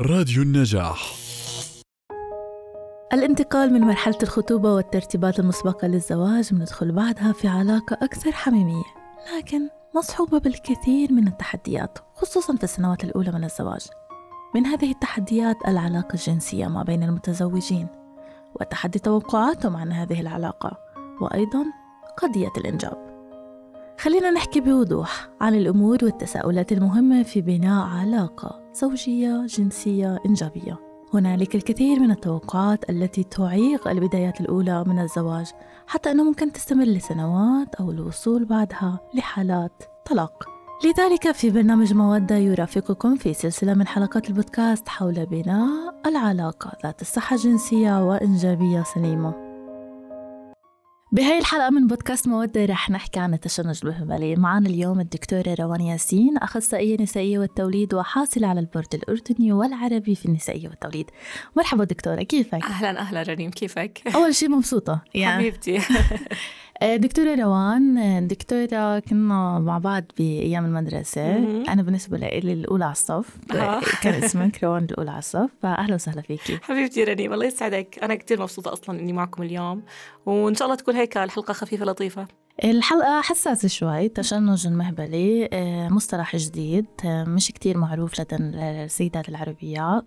راديو النجاح. الانتقال من مرحلة الخطوبة والترتيبات المسبقة للزواج بندخل بعدها في علاقة أكثر حميمية لكن مصحوبة بالكثير من التحديات خصوصا في السنوات الأولى من الزواج. من هذه التحديات العلاقة الجنسية ما بين المتزوجين وتحدي توقعاتهم عن هذه العلاقة وأيضا قضية الإنجاب. خلينا نحكي بوضوح عن الأمور والتساؤلات المهمة في بناء علاقة. زوجية جنسية إنجابية. هنالك الكثير من التوقعات التي تعيق البدايات الأولى من الزواج حتى أنه ممكن تستمر لسنوات أو الوصول بعدها لحالات طلاق. لذلك في برنامج مودة يرافقكم في سلسلة من حلقات البودكاست حول بناء العلاقة ذات الصحة الجنسية وإنجابية سليمة. بهاي الحلقة من بودكاست مودة رح نحكي عن التشنج المهبلي معنا اليوم الدكتورة روان ياسين أخصائية نسائية والتوليد وحاصلة على البورد الأردني والعربي في النسائية والتوليد مرحبا دكتورة كيفك؟ أهلا أهلا رنيم كيفك؟ أول شيء مبسوطة يعني حبيبتي دكتورة روان آه، دكتورة كنا مع بعض بأيام المدرسة. أنا بالنسبة لي الأولى على الصف. آه. كان اسمك روان الأولى على الصف. فأهلا وسهلا فيكي. حبيبتي رنيم الله يسعدك. أنا كتير مبسوطة أصلا إني معكم اليوم. وإن شاء الله تكون هيك الحلقة خفيفة لطيفة. الحلقة حساسة شوي تشنج المهبلي مصطلح جديد مش كتير معروف لدى السيدات العربيات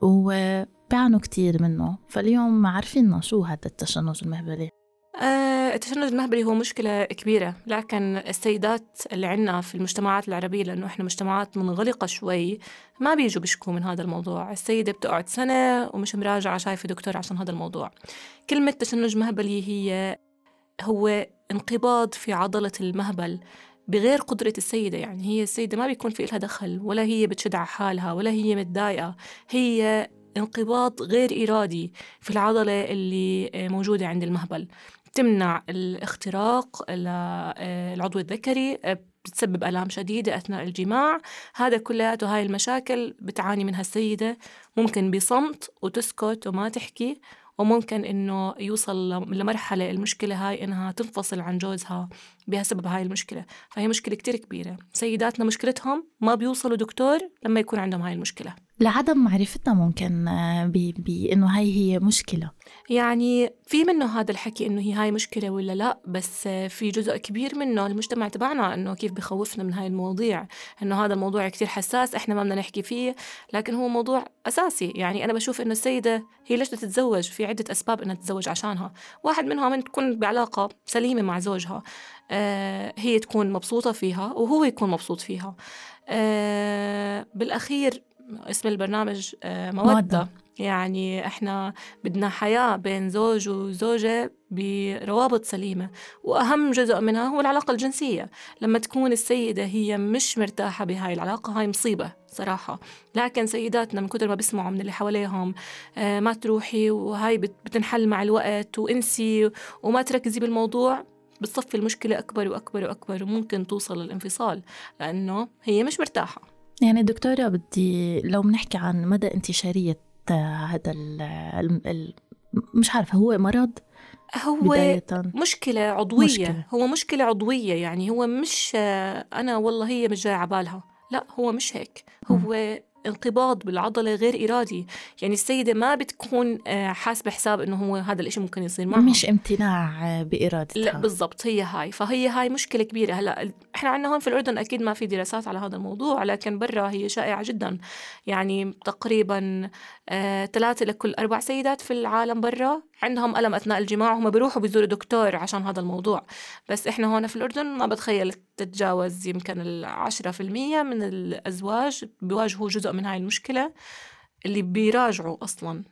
وبيعانوا كتير منه. فاليوم عارفين شو هذا التشنج المهبلي. آه التشنج المهبلي هو مشكلة كبيرة لكن السيدات اللي عنا في المجتمعات العربية لأنه إحنا مجتمعات منغلقة شوي ما بيجوا بيشكوا من هذا الموضوع. السيدة بتقعد سنة ومش مراجعة شايفة دكتور عشان هذا الموضوع. كلمة تشنج مهبلي هي هو انقباض في عضلة المهبل بغير قدرة السيدة. يعني هي السيدة ما بيكون في إلها دخل ولا هي بتشد على حالها ولا هي متضايقة. هي انقباض غير إرادي في العضلة اللي موجودة عند المهبل. تمنع الاختراق آه، العضو الذكري آه، بتسبب آلام شديدة أثناء الجماع. هذا كلياته هاي المشاكل بتعاني منها السيدة. ممكن بصمت وتسكت وما تحكي وممكن إنه يوصل لمرحلة المشكلة هاي إنها تنفصل عن جوزها. بسبب هاي المشكلة. فهي مشكلة كتير كبيرة. سيداتنا مشكلتهم ما بيوصلوا دكتور لما يكون عندهم هاي المشكلة. لعدم معرفتنا ممكن آه، بانه هاي هي مشكلة. يعني في منه هذا الحكي إنه هي هاي مشكلة ولا لا بس في جزء كبير منه المجتمع تبعنا إنه كيف بخوفنا من هاي المواضيع. إنه هذا الموضوع كتير حساس إحنا ما بدنا نحكي فيه لكن هو موضوع أساسي. يعني أنا بشوف إنه السيدة هي ليش تتزوج؟ في عدة أسباب إنها تتزوج عشانها. واحد منها من تكون بعلاقة سليمة مع زوجها. هي تكون مبسوطة فيها وهو يكون مبسوط فيها. آه بالأخير اسم البرنامج آه، مودة. مودة. يعني إحنا بدنا حياة بين زوج وزوجة بروابط سليمة وأهم جزء منها هو العلاقة الجنسية. لما تكون السيدة هي مش مرتاحة بهاي العلاقة هاي مصيبة صراحة. لكن سيداتنا من كثر ما بيسمعوا من اللي حواليهم آه ما تروحي وهاي بتنحل مع الوقت وانسي وما تركزي بالموضوع بتصفي المشكلة أكبر وأكبر وأكبر وممكن توصل للانفصال لأنه هي مش مرتاحة. يعني دكتورة بدي لو بنحكي عن مدى انتشارية هذا ال مش عارفة هو مرض؟ هو بداية. مشكلة عضوية. مشكلة. هو مشكلة عضوية يعني هو مش أنا والله هي مش جاي عبالها لا هو مش هيك. هو انقباض بالعضلة غير إرادي. يعني السيدة ما بتكون آه، حاسبة حساب إنه هو هذا الإشي ممكن يصير معها. مش امتناع بإرادتها. لا بالضبط هي هاي. فهي هاي مشكلة كبيرة. هلأ إحنا عندنا هون في الأردن أكيد ما في دراسات على هذا الموضوع لكن برا هي شائعة جدا. يعني تقريبا آه، ثلاثة لكل أربع سيدات في العالم برا عندهم ألم أثناء الجماع وهم بيروحوا بيزوروا دكتور عشان هذا الموضوع بس إحنا هون في الأردن ما بتخيل تتجاوز يمكن العشرة في المية من الأزواج بيواجهوا جزء من هاي المشكلة اللي بيراجعوا أصلا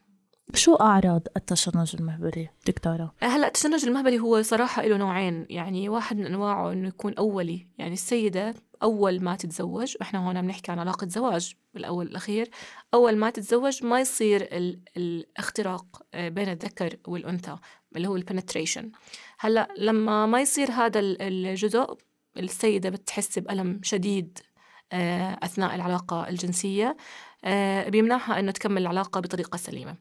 شو أعراض التشنج المهبلي دكتورة؟ هلأ التشنج المهبلي هو صراحة له نوعين يعني واحد من أنواعه إنه يكون أولي يعني السيدة أول ما تتزوج وإحنا هون بنحكي عن علاقة زواج بالأول والأخير أول ما تتزوج ما يصير الاختراق آه، بين الذكر والأنثى اللي هو ال penetration هلأ لما ما يصير هذا الجزء السيدة بتحس بألم شديد آه، أثناء العلاقة الجنسية آه، بيمنعها أنه تكمل العلاقة بطريقة سليمة.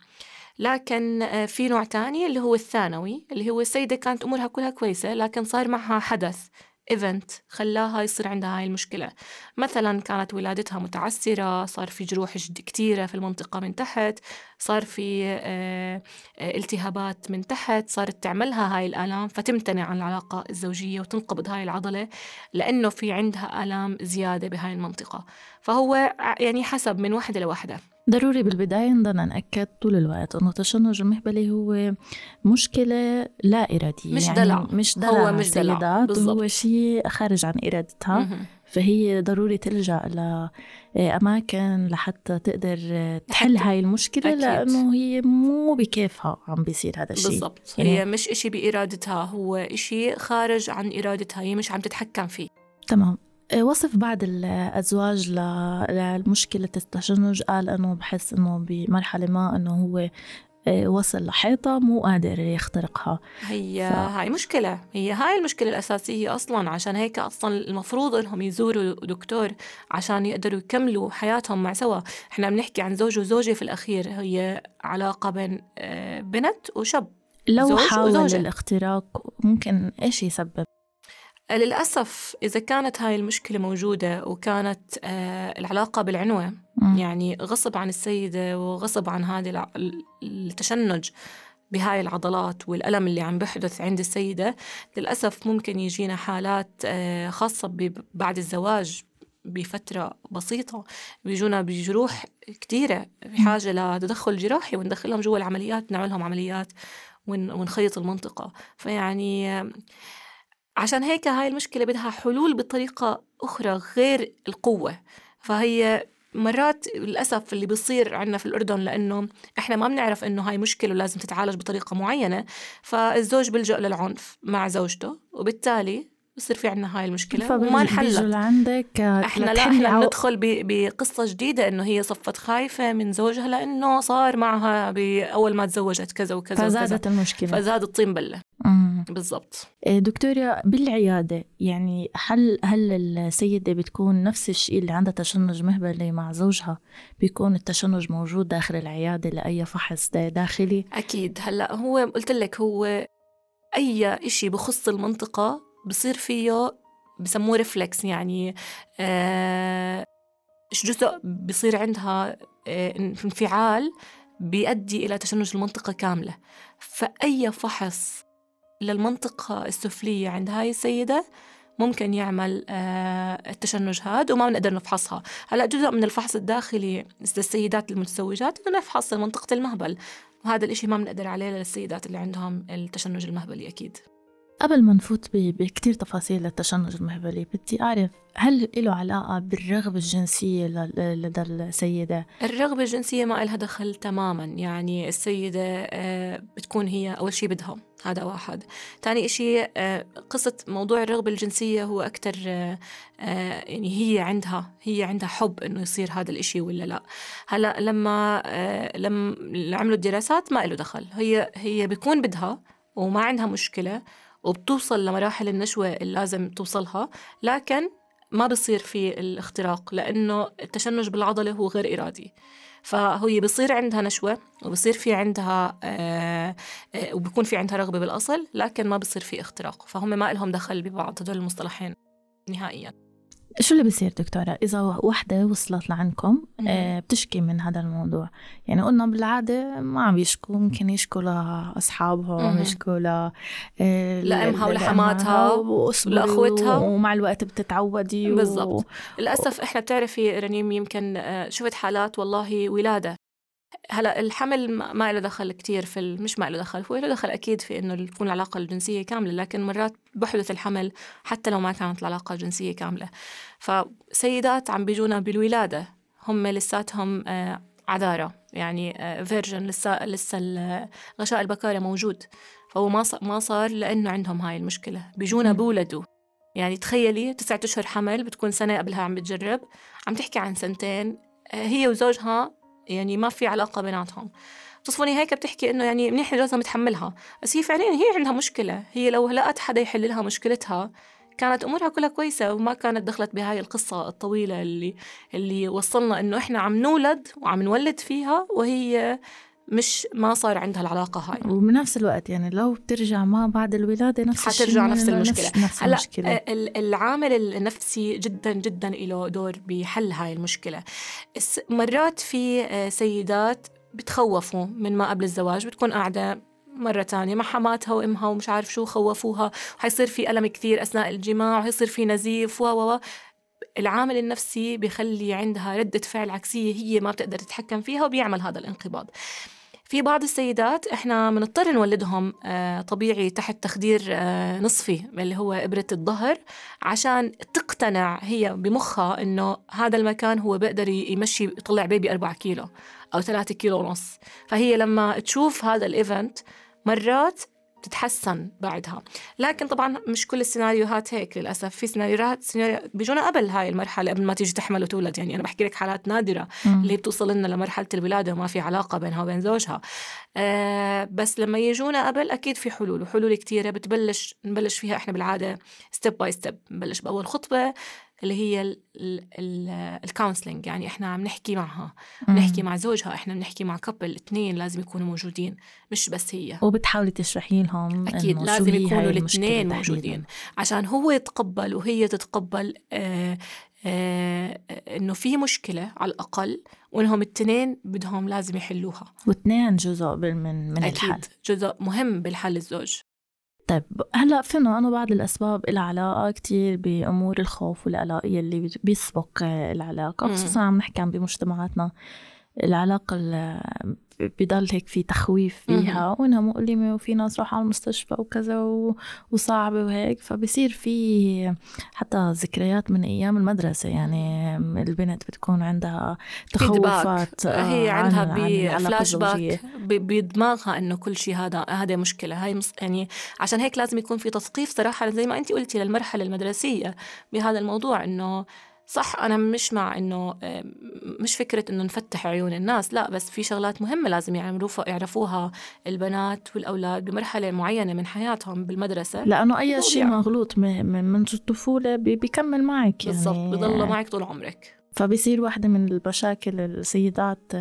لكن في نوع تاني اللي هو الثانوي اللي هو السيدة كانت أمورها كلها كويسة لكن صار معها حدث ايفنت خلاها يصير عندها هاي المشكلة. مثلا كانت ولادتها متعسرة صار في جروح كتيرة في المنطقة من تحت صار في آه، التهابات من تحت صارت تعملها هاي الآلام فتمتنع عن العلاقة الزوجية وتنقبض هاي العضلة لأنه في عندها آلام زيادة بهاي المنطقة. فهو يعني حسب من واحدة لواحدة. ضروري بالبداية نضلنا نأكد طول الوقت إنه التشنج المهبلي هو مشكلة لا إرادية. مش يعني دلع. مش دلع هو مش دلع. هو شيء خارج عن إرادتها. فهي ضروري تلجأ لأماكن لحتى تقدر تحل هاي المشكلة أكيد. لأنه هي مو بكيفها عم بيصير هذا الشيء. بالضبط. يعني هي مش إشي بإرادتها هو إشي خارج عن إرادتها هي مش عم تتحكم فيه. تمام. وصف بعض الأزواج لمشكلة التشنج. قال إنه بحس إنه بمرحلة ما إنه هو آه، وصل لحيطة مو قادر يخترقها. هي ف... هاي مشكلة. هي هاي المشكلة الأساسية أصلا. عشان هيك أصلا المفروض إنهم يزوروا دكتور عشان يقدروا يكملوا حياتهم مع سوا. إحنا بنحكي عن زوج وزوجة في الأخير. هي علاقة بين آه، بنت وشاب. لو حاول وزوجة. الاختراق ممكن إيش يسبب؟ للأسف إذا كانت هاي المشكلة موجودة وكانت آه العلاقة بالعنوة. يعني غصب عن السيدة وغصب عن هذه التشنج بهاي العضلات والألم اللي عم بحدث عند السيدة للأسف ممكن يجينا حالات آه خاصة بعد الزواج بفترة بسيطة بيجونا بجروح كتيرة بحاجة لتدخل جراحي وندخلهم جوا العمليات نعملهم عمليات ونخيط المنطقة فيعني عشان هيك هاي المشكلة بدها حلول بطريقة أخرى غير القوة. فهي مرات للأسف اللي بيصير عندنا في الأردن لأنه إحنا ما بنعرف إنه هاي مشكلة ولازم تتعالج بطريقة معينة فالزوج بيلجأ للعنف مع زوجته وبالتالي بصير في عندنا هاي المشكلة وما انحلت. لعندك إحنا لا إحنا بندخل بقصة جديدة إنه هي صفت خايفة من زوجها لإنه صار معها باول ما تزوجت كذا وكذا فزادت وكذا. المشكلة. فزاد الطين بلة. بالضبط. إيه، دكتورة بالعيادة يعني هل هل السيدة بتكون نفس الشيء اللي عندها تشنج مهبلي مع زوجها؟ بيكون التشنج موجود داخل العيادة لأي فحص داخلي؟ أكيد. هلأ هو قلت لك هو أي إشي بخص المنطقة بصير فيه بسموه reflex يعني آه جزء بصير عندها آه انفعال بيؤدي إلى تشنج المنطقة كاملة. فأي فحص للمنطقة السفلية عند هاي السيدة ممكن يعمل آه التشنج هذا وما بنقدر نفحصها. هلأ جزء من الفحص الداخلي للسيدات المتزوجات انه نفحص منطقة المهبل. وهذا الإشي ما بنقدر عليه للسيدات اللي عندهم التشنج المهبلي أكيد. قبل ما نفوت بكتير تفاصيل للتشنج المهبلي بدي أعرف هل له علاقة بالرغبة الجنسية لدى السيدة؟ الرغبة الجنسية ما لها دخل تماما يعني السيدة آه، بتكون هي أول شيء بدها هذا واحد. تاني إشي آه، قصة موضوع الرغبة الجنسية هو أكتر آه، يعني هي عندها هي عندها حب إنه يصير هذا الإشي ولا لا. هلأ لما لما عملوا الدراسات ما له دخل. هي هي بيكون بدها وما عندها مشكلة وبتوصل لمراحل النشوة اللي لازم توصلها لكن ما بصير في الاختراق لأنه التشنج بالعضلة هو غير إرادي. فهي بصير عندها نشوة وبصير في عندها آه آه وبكون في عندها رغبة بالأصل لكن ما بصير في اختراق. فهم ما لهم دخل ببعض هدول المصطلحين نهائياً. شو اللي بصير دكتورة؟ إذا وحدة وصلت لعندكم آه بتشكي من هذا الموضوع. يعني قلنا بالعادة ما عم يشكوا ممكن يشكوا لأصحابهم يشكوا ل آه لأمها ولحماتها ولأخوتها ومع الوقت بتتعودي بالضبط. و... للأسف إحنا بتعرفي رنيم يمكن آه، شفت حالات والله ولادة. هلا الحمل ما له دخل كتير في مش ما له دخل هو له دخل أكيد في إنه تكون العلاقة الجنسية كاملة لكن مرات بحدث الحمل حتى لو ما كانت العلاقة الجنسية كاملة. فسيدات عم بيجونا بالولادة هم لساتهم آه، عذارة يعني فيرجن لسه لسه غشاء البكاره موجود. فهو ما ما صار لأنه عندهم هاي المشكلة. بيجونا بولدوا. يعني تخيلي تسعة أشهر حمل بتكون سنة قبلها عم بتجرب عم تحكي عن سنتين آه، هي وزوجها يعني ما في علاقة بيناتهم. تصفوني هيك بتحكي إنه يعني منيح جوزها متحملها. بس هي فعليا هي عندها مشكلة. هي لو لقت حدا يحل لها مشكلتها كانت أمورها كلها كويسة وما كانت دخلت بهاي القصة الطويلة اللي اللي وصلنا إنه إحنا عم نولد وعم نولد فيها وهي مش ما صار عندها العلاقة هاي. وبنفس الوقت يعني لو بترجع ما بعد الولادة نفس الشيء حترجع نفس المشكلة. نفس, نفس هلا المشكلة. ال- العامل النفسي جدا جدا له دور بحل هاي المشكلة. الس- مرات في آه، سيدات بتخوفوا من ما قبل الزواج بتكون قاعدة مرة تانية مع حماتها وإمها ومش عارف شو خوفوها وحيصير في ألم كثير أثناء الجماع وحيصير في نزيف و و. العامل النفسي بيخلي عندها ردة فعل عكسية هي ما بتقدر تتحكم فيها وبيعمل هذا الانقباض. في بعض السيدات إحنا بنضطر نولدهم آه، طبيعي تحت تخدير آه، نصفي اللي هو إبرة الظهر عشان تقتنع هي بمخها إنه هذا المكان هو بيقدر يمشي يطلع بيبي 4 كيلو أو 3 كيلو ونص. فهي لما تشوف هذا الايفنت مرات تتحسن بعدها. لكن طبعا مش كل السيناريوهات هيك للأسف. في سيناريوهات سيناريو بيجونا قبل هاي المرحلة قبل ما تيجي تحمل وتولد. يعني أنا بحكي لك حالات نادرة مم. اللي بتوصل لنا لمرحلة الولادة وما في علاقة بينها وبين زوجها. آه بس لما يجونا قبل أكيد في حلول وحلول كتيرة بتبلش نبلش فيها إحنا بالعادة step by step نبلش بأول خطوه اللي هي ال counseling يعني إحنا عم نحكي معها. بنحكي مع زوجها إحنا بنحكي مع couple اثنين لازم يكونوا موجودين مش بس هي. وبتحاولي تشرحي لهم أكيد شو لازم يكونوا الاثنين. موجودين. عشان هو يتقبل وهي تتقبل آه آه إنه في مشكلة على الأقل وإنهم الاثنين بدهم لازم يحلوها. واثنين جزء من من الحل. أكيد جزء مهم بالحل الزوج. طيب هلأ فينا أنا بعض الأسباب لها علاقة كتير بأمور الخوف والقلق يلي بي- بيسبق العلاقة مم. خصوصا عم نحكي عن بمجتمعاتنا العلاقة ال- بضل هيك في تخويف فيها وإنها مؤلمة وفي ناس راحوا على المستشفى وكذا وصعبة وهيك فبصير في حتى ذكريات من أيام المدرسة يعني البنت بتكون عندها تخوفات آه، هي عن- عندها بفلاش. باك بدماغها إنه كل شيء هذا هذا مشكلة هاي. يعني عشان هيك لازم يكون في تثقيف صراحة زي ما انت قلتي للمرحلة المدرسية بهذا الموضوع إنه صح أنا مش مع إنه آه، مش فكرة إنه نفتح عيون الناس لا بس في شغلات مهمة لازم يعملوا يعرفوها البنات والأولاد بمرحلة معينة من حياتهم بالمدرسة لأنه أي شيء. مغلوط من الطفولة بي- بيكمل معك يعني بالضبط بضل معك طول عمرك فبصير واحدة من المشاكل السيدات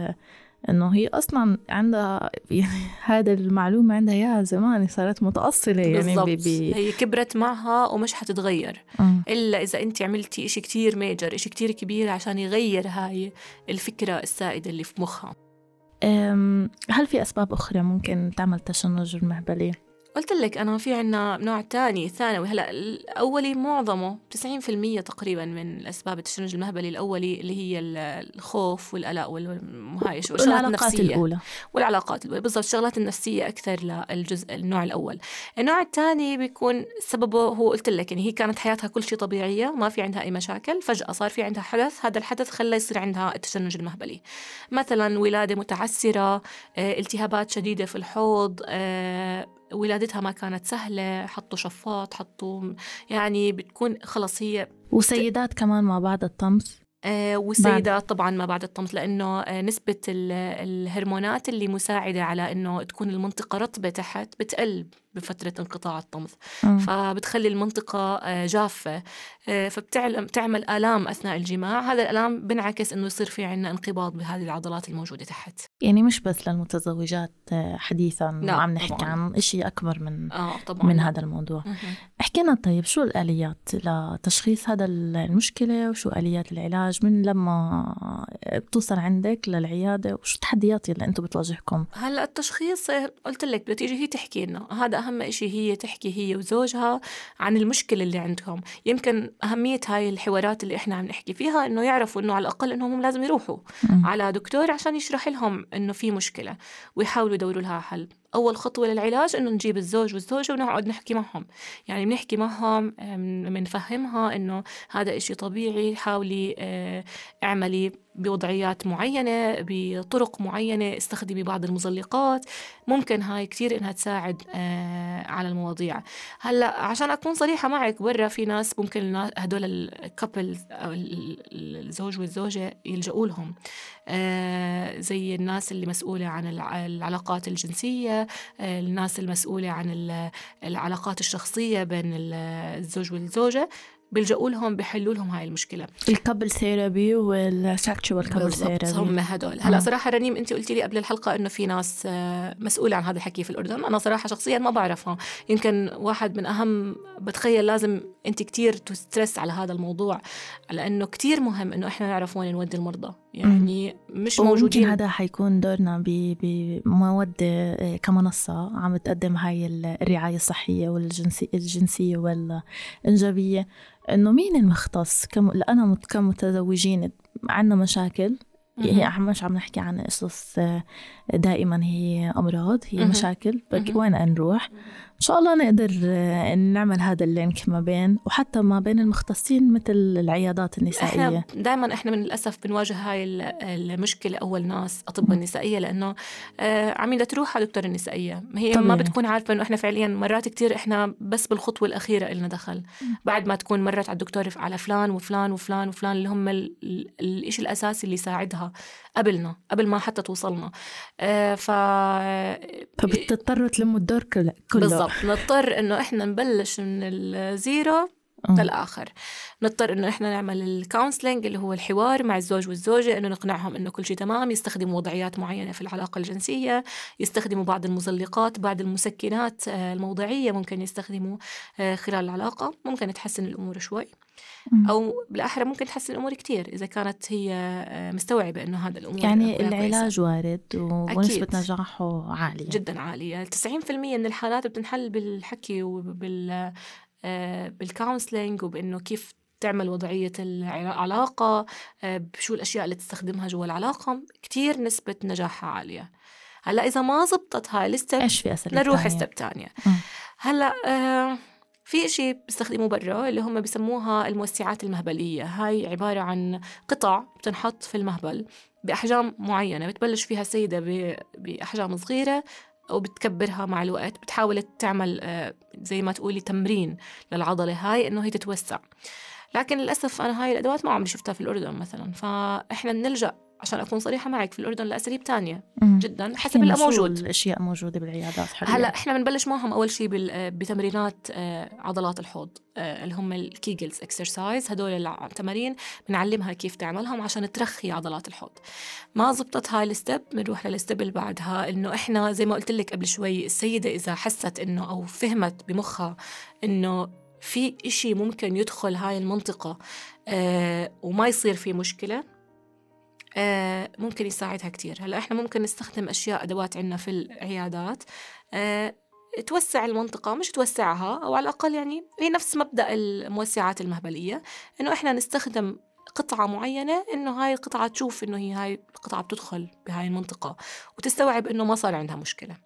آه، إنه هي أصلا عندها يعني هذا المعلومة عندها إياها زمان صارت متأصلة يعني بالضبط ب- ب- هي كبرت معها ومش حتتغير مم. إلا إذا أنت عملتي إشي كتير major إشي كتير كبير عشان يغير هاي الفكرة السائدة اللي في مخها هل في أسباب أخرى ممكن تعمل تشنج المهبلي؟ قلت لك أنا في عنا نوع تاني ثانوي. هلأ الأولي معظمه 90% تقريبا من أسباب التشنج المهبلي الأولي اللي هي ال- الخوف والقلق والمهايش والشغلات والعلاقات النفسية. الأولى. والعلاقات الأولى. بالضبط الشغلات النفسية أكثر للجزء النوع الأول. النوع الثاني بيكون سببه هو قلت لك يعني هي كانت حياتها كل شيء طبيعية ما في عندها أي مشاكل فجأة صار في عندها حدث هذا الحدث خلى يصير عندها التشنج المهبلي. مثلا ولادة متعسرة آه، التهابات شديدة في الحوض آه، ولادتها ما كانت سهلة حطوا شفاط حطوا يعني بتكون خلص هي وسيدات كمان ما بعد الطمس؟ آه، والسيدات طبعا ما بعد الطمس لأنه آه، نسبة ال- الهرمونات اللي مساعدة على إنه تكون المنطقة رطبة تحت بتقل. بفترة انقطاع الطمث. مم. فبتخلي المنطقة آه، جافة. آه، فبتعمل بتعمل آلام أثناء الجماع. هذا الآلام بنعكس إنه يصير في عندنا انقباض بهذه العضلات الموجودة تحت. يعني مش بس للمتزوجات آه، حديثا لا، عم نحكي طبعاً. عن إشي أكبر من آه طبعا. من هذا الموضوع. مهم. احكينا طيب شو الآليات لتشخيص هذا المشكلة؟ وشو آليات العلاج؟ من لما بتوصل عندك للعيادة؟ وشو التحديات اللي أنتم بتواجهكم؟ هلأ التشخيص آه، قلت لك بدها تيجي هي تحكي لنا. هذا أهم إشي هي تحكي هي وزوجها عن المشكلة اللي عندهم. يمكن أهمية هاي الحوارات اللي إحنا عم نحكي فيها إنه يعرفوا إنه على الأقل إنهم هم لازم يروحوا مم. على دكتور عشان يشرح لهم إنه في مشكلة ويحاولوا يدوروا لها حل. أول خطوة للعلاج إنه نجيب الزوج والزوجة ونقعد نحكي معهم. يعني بنحكي معهم بنفهمها إنه هذا إشي طبيعي حاولي آه، اعملي بوضعيات معينة بطرق معينة استخدمي بعض المزلقات. ممكن هاي كتير إنها تساعد آه، على المواضيع. هلأ عشان أكون صريحة معك برا في ناس ممكن هدول الكابل أو ال- ال- الزوج والزوجة يلجأوا لهم. آه، زي الناس اللي مسؤولة عن الع- العلاقات الجنسية آه، الناس المسؤولة عن ال- العلاقات الشخصية بين ال- الزوج والزوجة. بيلجأوا لهم بيحلوا لهم هاي المشكلة. ال couple therapy وال sexual couple therapy. هم هدول. هلا صراحة رنيم انت قلتي لي قبل الحلقة إنه في ناس آه، مسؤولة عن هذا الحكي في الأردن. أنا صراحة شخصيا ما بعرفها. يمكن واحد من أهم بتخيل لازم انت كتير ت stress على هذا الموضوع لأنه كتير مهم إنه إحنا نعرف وين نودي المرضى. يعني مش موجودين. هذا حيكون دورنا بمودة آه، كمنصة عم تقدم هاي الرعاية الصحية والجنسية والإنجابية. إنه مين المختص؟ كم... لأنا كمتزوجين عندنا مشاكل. هي مش عم نحكي عن قصص آه، دائما هي أمراض هي مشاكل. وين نروح إن شاء الله نقدر آه، نعمل هذا اللينك ما بين وحتى ما بين المختصين مثل العيادات النسائية. إحنا دائما إحنا من الأسف بنواجه هاي المشكلة أول ناس أطباء النسائية لأنه آه، عميدة تروح على دكتور النسائية. هي طبيعي. ما بتكون عارفة إنه إحنا فعليا مرات كتير إحنا بس بالخطوة الأخيرة إلنا دخل. بعد ما تكون مرت على الدكتور على فلان وفلان وفلان وفلان اللي هم الشيء الأساسي اللي يساعدها قبلنا قبل ما حتى توصلنا. آه ف فبتضطروا تلموا الدور كله. بالضبط. نضطر إنه إحنا نبلش من ال zero للآخر. نضطر إنه إحنا نعمل ال counseling اللي هو الحوار مع الزوج والزوجة إنه نقنعهم إنه كل شيء تمام يستخدموا وضعيات معينة في العلاقة الجنسية يستخدموا بعض المزلقات بعض المسكنات آه، الموضعية ممكن يستخدموا آه، خلال العلاقة. ممكن تحسن الأمور شوي. أو بالاحرى ممكن تحسن الأمور كثير إذا كانت هي آه، مستوعبة إنه هذا الأمور يعني العلاج وارد ونسبة نجاحه عالية. جدا عالية. 90% من الحالات بتنحل بالحكي وبال آه، بالكونسلنج وبإنه كيف تعمل وضعية العلاقة آه، بشو الأشياء اللي تستخدمها جوا العلاقة. كتير نسبة نجاحها عالية. هلأ إذا ما زبطت هاي الستب نروح ستب تانية. هلأ آه في إشي بيستخدموه برا اللي هم بسموها الموسعات المهبلية. هاي عبارة عن قطع بتنحط في المهبل بأحجام معينة بتبلش فيها السيدة بأحجام صغيرة وبتكبرها مع الوقت. بتحاول تعمل آه، زي ما تقولي تمرين للعضلة هاي إنه هي تتوسع. لكن للأسف أنا هاي الأدوات ما عمري شفتها في الأردن مثلا. فإحنا بنلجأ عشان أكون صريحة معك في الأردن لاساليب تانية جدا حسب اللي موجود. الاشياء موجودة بالعيادات حاليا؟ هلأ إحنا بنبلش معهم أول شيء بتمرينات آه، عضلات الحوض آه، اللي هم ال Kegels exercise هدول التمارين بنعلمها كيف تعملهم عشان ترخي عضلات الحوض. ما زبطت هاي ال step بنروح للستب اللي بعدها إنه إحنا زي ما قلت لك قبل شوي السيدة إذا حست إنه أو فهمت بمخها إنه في إشي ممكن يدخل هاي المنطقة آه وما يصير في مشكلة آه ممكن يساعدها كتير. هلا إحنا ممكن نستخدم أشياء أدوات عندنا في العيادات. آه توسع المنطقة مش توسعها أو على الأقل يعني هي نفس مبدأ الموسعات المهبلية إنه إحنا نستخدم قطعة معينة إنه هاي القطعة تشوف إنه هي هاي القطعة بتدخل بهاي المنطقة وتستوعب إنه ما صار عندها مشكلة.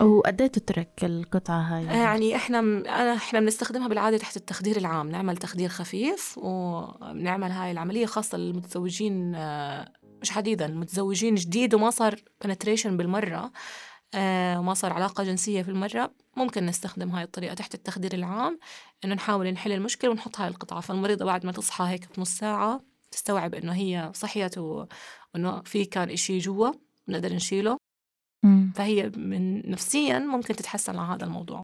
وقد إيه تترك القطعة هاي؟ يعني إحنا أنا إحنا بنستخدمها بالعادة تحت التخدير العام، نعمل تخدير خفيف ونعمل هاي العملية خاصة للمتزوجين آه، مش حديدا المتزوجين جديد وما صار penetration بالمرة آه وما صار علاقة جنسية في المرة ممكن نستخدم هاي الطريقة تحت التخدير العام إنه نحاول نحل المشكلة ونحط هاي القطعة فالمريضة بعد ما تصحى هيك بنص ساعة تستوعب إنه هي صحيت وإنه في كان إشي جوا بنقدر نشيله. مم. فهي من نفسيا ممكن تتحسن على هذا الموضوع.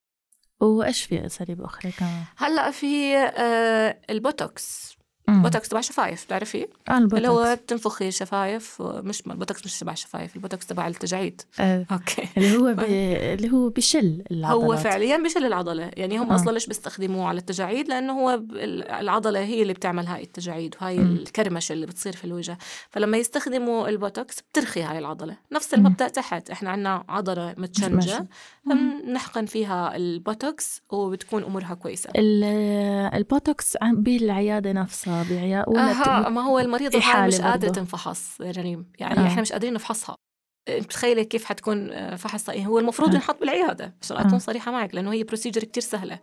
وإيش في أساليب أخرى كمان؟ هلأ في آه البوتوكس. بوتوكس تبع شفايف بتعرفي؟ آه البوتوكس. اللي هو بتنفخي شفايف مش البوتوكس مش تبع شفايف البوتوكس تبع التجاعيد آه. أوكي. اللي هو ب... اللي هو بشل العضلات. هو فعليا بشل العضلة. يعني هم آه. أصلا ليش بيستخدموه على التجاعيد لأنه هو العضلة هي اللي بتعمل هاي التجاعيد وهاي م. الكرمشة اللي بتصير في الوجه. فلما يستخدموا البوتوكس بترخي هاي العضلة. نفس المبدأ تحت. إحنا عندنا عضلة متشنجة. بنحقن فيها البوتوكس وبتكون أمورها كويسة. البوتوكس بالعيادة نفسها بعيا ولا ما هو المريضة هاي مش قادرة تنفحص يا رنيم يعني آه. إحنا مش قادرين نفحصها بتخيلي كيف حتكون آه، فحص هو المفروض آه. ينحط بالعيادة عشان أكون آه. صريحة معك لأنه هي procedure كتير سهلة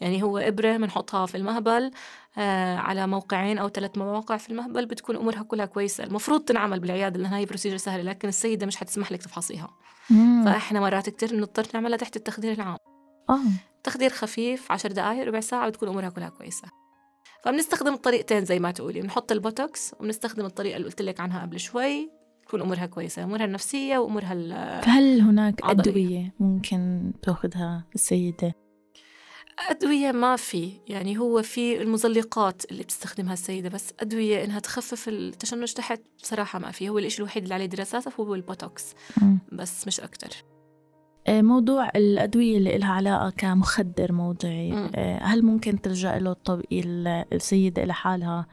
يعني هو إبرة بنحطها في المهبل آه على موقعين أو ثلاث مواقع في المهبل بتكون أمورها كلها كويسة المفروض تنعمل بالعيادة لأن هي procedure سهلة لكن السيدة مش حتسمح لك تفحصيها مم. فإحنا مرات كتير بنضطر نعملها تحت التخدير العام آه. تخدير خفيف عشر دقائق ربع ساعة بتكون أمورها كلها كويسة فبنستخدم الطريقتين زي ما تقولي بنحط البوتوكس وبنستخدم الطريقة اللي قلت لك عنها قبل شوي تكون أمورها كويسة أمورها النفسية وأمورها فهل هناك عضلية. أدوية ممكن تأخذها السيدة أدوية ما في يعني هو في المزلقات اللي بتستخدمها السيدة بس أدوية إنها تخفف التشنج تحت بصراحة ما في هو الإشي الوحيد اللي عليه دراسات هو البوتوكس. بس مش أكتر موضوع الأدوية اللي لها علاقة كمخدر موضعي. آه، هل ممكن تلجأ له السيدة لحالها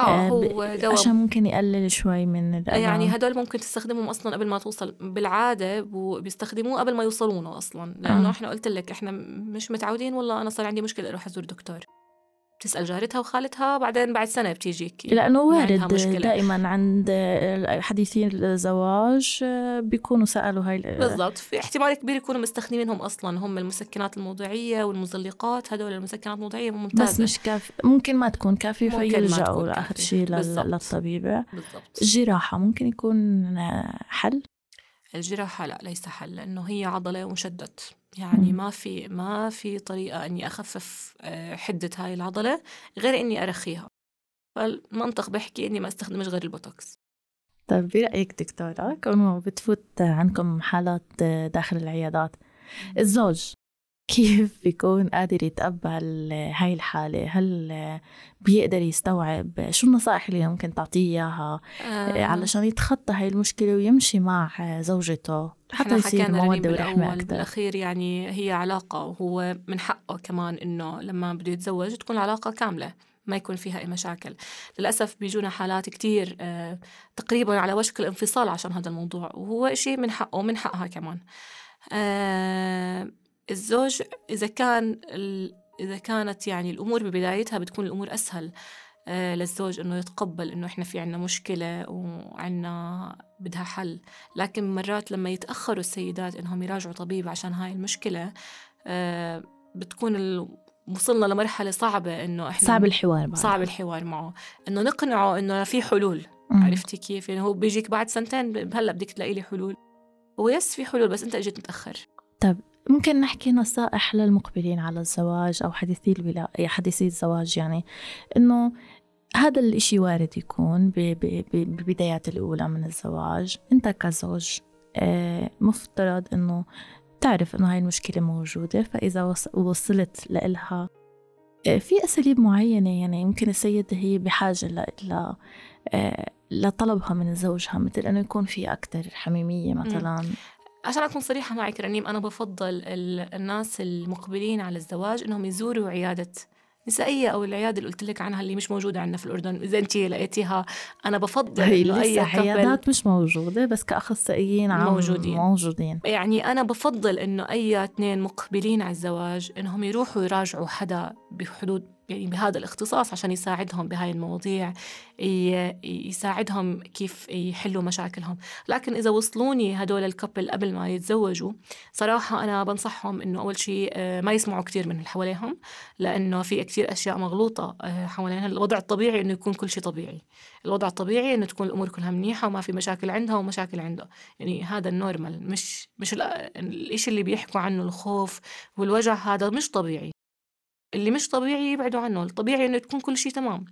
آه آه، هو دواء عشان ممكن يقلل شوي من الألم يعني هدول ممكن تستخدمهم أصلا قبل ما توصل بالعادة بيستخدموه قبل ما يوصلونه أصلا لأنه آه. إحنا قلت لك إحنا مش متعودين والله أنا صار عندي مشكلة أروح أزور دكتور بتسأل جارتها وخالتها بعدين بعد سنة بتيجيك لأنه وارد. دائما عند حديثي الزواج آه، بيكونوا سألوا هاي ال- بالضبط. في احتمال كبير يكونوا مستخدمينهم أصلا. هم المسكنات الموضعيه والمزلقات هدول المسكنات الموضعيه ممتازة. بس مش كافي ممكن ما تكون كافية فيلجأوا لآخر. شيء. للطبيبة. بالضبط. الجراحة ممكن يكون آه، حل؟ الجراحة لا ليس حل لأنه هي عضلة ومشدت يعني. ما في ما في طريقة إني أخفف آه، حدة هاي العضلة غير إني أرخيها. فالمنطق بحكي إني ما أستخدمش غير البوتوكس. طيب برأيك دكتورة كونه بتفوت عندكم حالات داخل العيادات الزوج كيف بيكون قادر يتقبل هاي الحالة؟ هل بيقدر يستوعب؟ شو النصائح اللي ممكن تعطيه إياها آه، علشان يتخطى هاي المشكلة ويمشي مع زوجته حتى يصير مودة ورحمة أكثر؟ بالأخير يعني هي علاقة وهو من حقه كمان إنه لما بده يتزوج تكون العلاقة كاملة ما يكون فيها أي مشاكل. للأسف بيجونا حالات كتير آه، تقريبا على وشك الانفصال عشان هذا الموضوع وهو شيء من حقه ومن حقها كمان. آه، الزوج إذا كان إذا كانت يعني الأمور ببدايتها بتكون الأمور أسهل آه، للزوج إنه يتقبل إنه إحنا في عنا مشكلة وعنا بدها حل. لكن مرات لما يتأخروا السيدات إنهم يراجعوا طبيب عشان هاي المشكلة آه، بتكون ال... وصلنا لمرحلة صعبة إنه إحنا صعب الحوار بعد صعب الحوار معه. إنه نقنعه إنه في حلول. عرفتي كيف؟ يعني هو بيجيك بعد سنتين هلأ بدك تلاقي لي حلول. هو يس في حلول بس أنت إجيت متأخر. ممكن نحكي نصائح للمقبلين على الزواج أو حديثي الولا حديثي الزواج يعني إنه هذا الإشي وارد يكون ب- ب- ب- بالبدايات الأولى من الزواج. أنت كزوج آه، مفترض إنه تعرف إنه هاي المشكلة موجودة فإذا وص- وصلت لإلها آه، في أساليب معينة يعني يمكن السيدة هي بحاجة ل ل- آه، لطلبها من زوجها مثل إنه يكون في أكتر حميمية مثلا. عشان أكون صريحة معك رنيم أنا بفضل ال- الناس المقبلين على الزواج إنهم يزوروا عيادة نسائية أو العيادة اللي قلت لك عنها اللي مش موجودة عندنا في الأردن إذا أنت لقيتيها أنا بفضل هي لسه couple عيادات مش موجودة بس كأخصائيين عم موجودين. موجودين يعني أنا بفضل إنه أي اثنين مقبلين على الزواج إنهم يروحوا يراجعوا حدا بحدود يعني بهذا الاختصاص عشان يساعدهم بهاي المواضيع يساعدهم كيف يحلوا مشاكلهم. لكن إذا وصلوني هدول الكابل قبل ما يتزوجوا صراحة أنا بنصحهم إنه أول شيء آه، ما يسمعوا كتير من اللي حواليهم لأنه في كتير أشياء مغلوطة آه، حوالينا. الوضع الطبيعي إنه يكون كل شيء طبيعي. الوضع الطبيعي إنه تكون الأمور كلها منيحة وما في مشاكل عندها ومشاكل عنده. يعني هذا النورمال مش مش ال- الإشي اللي بيحكوا عنه الخوف والوجع هذا مش طبيعي. اللي مش طبيعي يبعدوا عنه الطبيعي إنه تكون كل شيء تمام.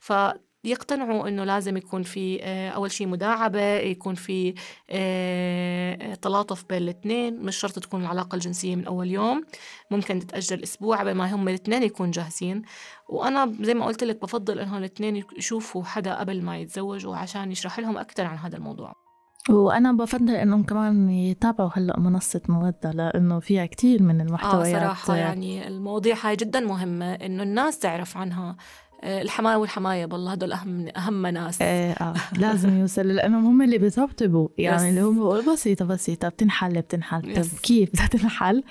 فيقتنعوا إنه لازم يكون في آه، أول شيء مداعبة يكون في آه، تلاطف بين الاثنين. مش شرط تكون العلاقة الجنسية من أول يوم ممكن تتأجل أسبوع قبل ما هم الاثنين يكونوا جاهزين. وأنا زي ما قلت لك بفضل إنهم الاثنين يشوفوا حدا قبل ما يتزوجوا عشان يشرح لهم أكثر عن هذا الموضوع. وأنا بفضل إنهم كمان يتابعوا هلأ منصة مودة لأنه فيها كتير من آه المحتويات. صراحة يعني المواضيع هاي جدا مهمة إنه الناس تعرف عنها. الحماية والحماية بالله هدول أهم أهم ناس إيه آه لازم يوصل لأنهم هم اللي بيطبطبوا يعني. اللي هم بسيطة بسيطة بتنحل بتنحل طب. كيف بدها تنحل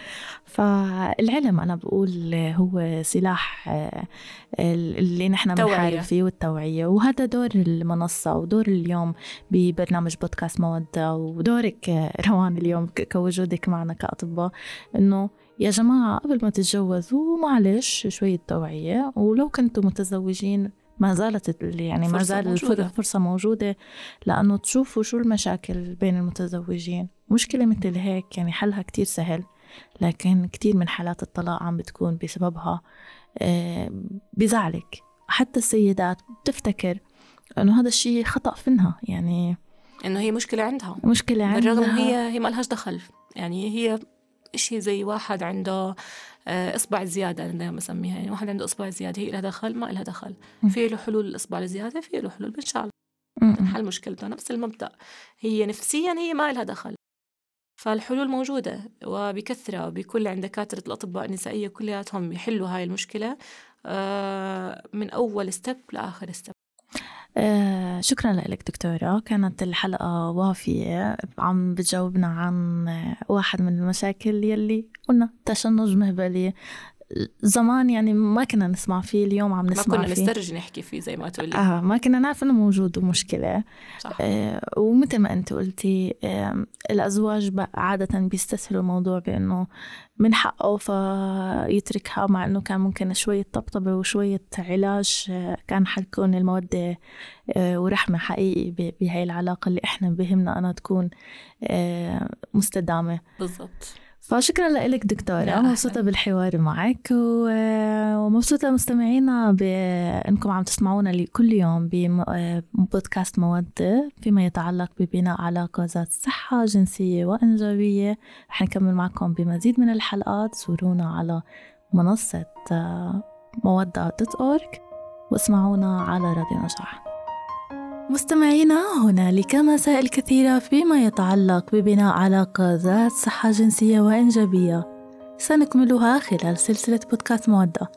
فالعلم أنا بقول هو سلاح آه، اللي نحن. بنحارب فيه والتوعية وهذا دور المنصة ودور اليوم ببرنامج بودكاست مودة ودورك آه، روان اليوم كوجودك معنا كأطباء إنه يا جماعة قبل ما تتجوزوا معلش شوية توعية. ولو كنتوا متزوجين ما زالت ال- يعني ما زال موجودة. الفرصة موجودة لأنه تشوفوا شو المشاكل بين المتزوجين. مشكلة مثل هيك يعني حلها كتير سهل لكن كتير من حالات الطلاق عم بتكون بسببها. بزعلك. حتى السيدات بتفتكر إنه هذا الشيء خطأ فينها يعني إنه هي مشكلة عندها. مشكلة عندها. بالرغم هي هي ما لهاش دخل. يعني هي إشي زي واحد عنده آه، إصبع زيادة أنا دائما بسميها. يعني واحد عنده إصبع زيادة هي لها دخل ما لها دخل. في له حلول الإصبع الزيادة في له حلول بنشال م- م. تنحل مشكلته نفس المبدأ. هي نفسيا هي ما لها دخل. فالحلول موجودة وبكثرة وبكل عند دكاترة الأطباء النسائية كلياتهم يحلوا هاي المشكلة آه، من أول step لآخر step آه، شكرا لك دكتورة. كانت الحلقة وافية. عم بتجاوبنا عن واحد من المشاكل يلي قلنا تشنج مهبلي. زمان يعني ما كنا نسمع فيه اليوم عم ما نسمع كنا فيه. نسترجي نحكي فيه زي ما تقولي. آه ما كنا نعرف إنه موجود ومشكلة. صح. آه ومثل ما أنت قلتي آه الأزواج عادة بيستسهلوا الموضوع بإنه من حقه فيتركها مع إنه كان ممكن شوية طبطبة وشوية علاج آه كان حتكون المودة آه ورحمة حقيقي بهاي العلاقة اللي إحنا بهمنا أنها تكون آه مستدامة. بالضبط. فشكرا لك دكتورة. مبسوطة بالحوار معك و- ومبسوطة مستمعينا بأنكم عم تسمعونا كل يوم ببودكاست مودة فيما يتعلق ببناء علاقة ذات صحة جنسية وإنجابية. رح نكمل معكم بمزيد من الحلقات. زورونا على منصة آه، مودة dot org واسمعونا على راديو نجاح. مستمعينا هنالك مسائل كثيرة فيما يتعلق ببناء علاقة ذات صحة جنسية وإنجابية. سنكملها خلال سلسلة بودكاست مودة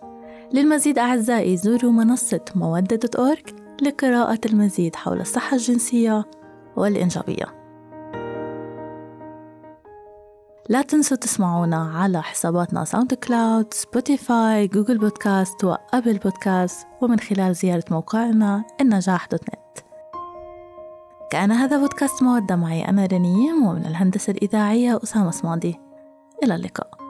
للمزيد أعزائي زوروا منصة مودة dot org لقراءة المزيد حول الصحة الجنسية والإنجابية. لا تنسوا تسمعونا على حساباتنا SoundCloud، Spotify، Google Podcast و Apple Podcast ومن خلال زيارة موقعنا النجاح dot net كان هذا بودكاست مودة معي أنا رنيم ومن الهندسة الإذاعية أسامة صمادي. إلى اللقاء.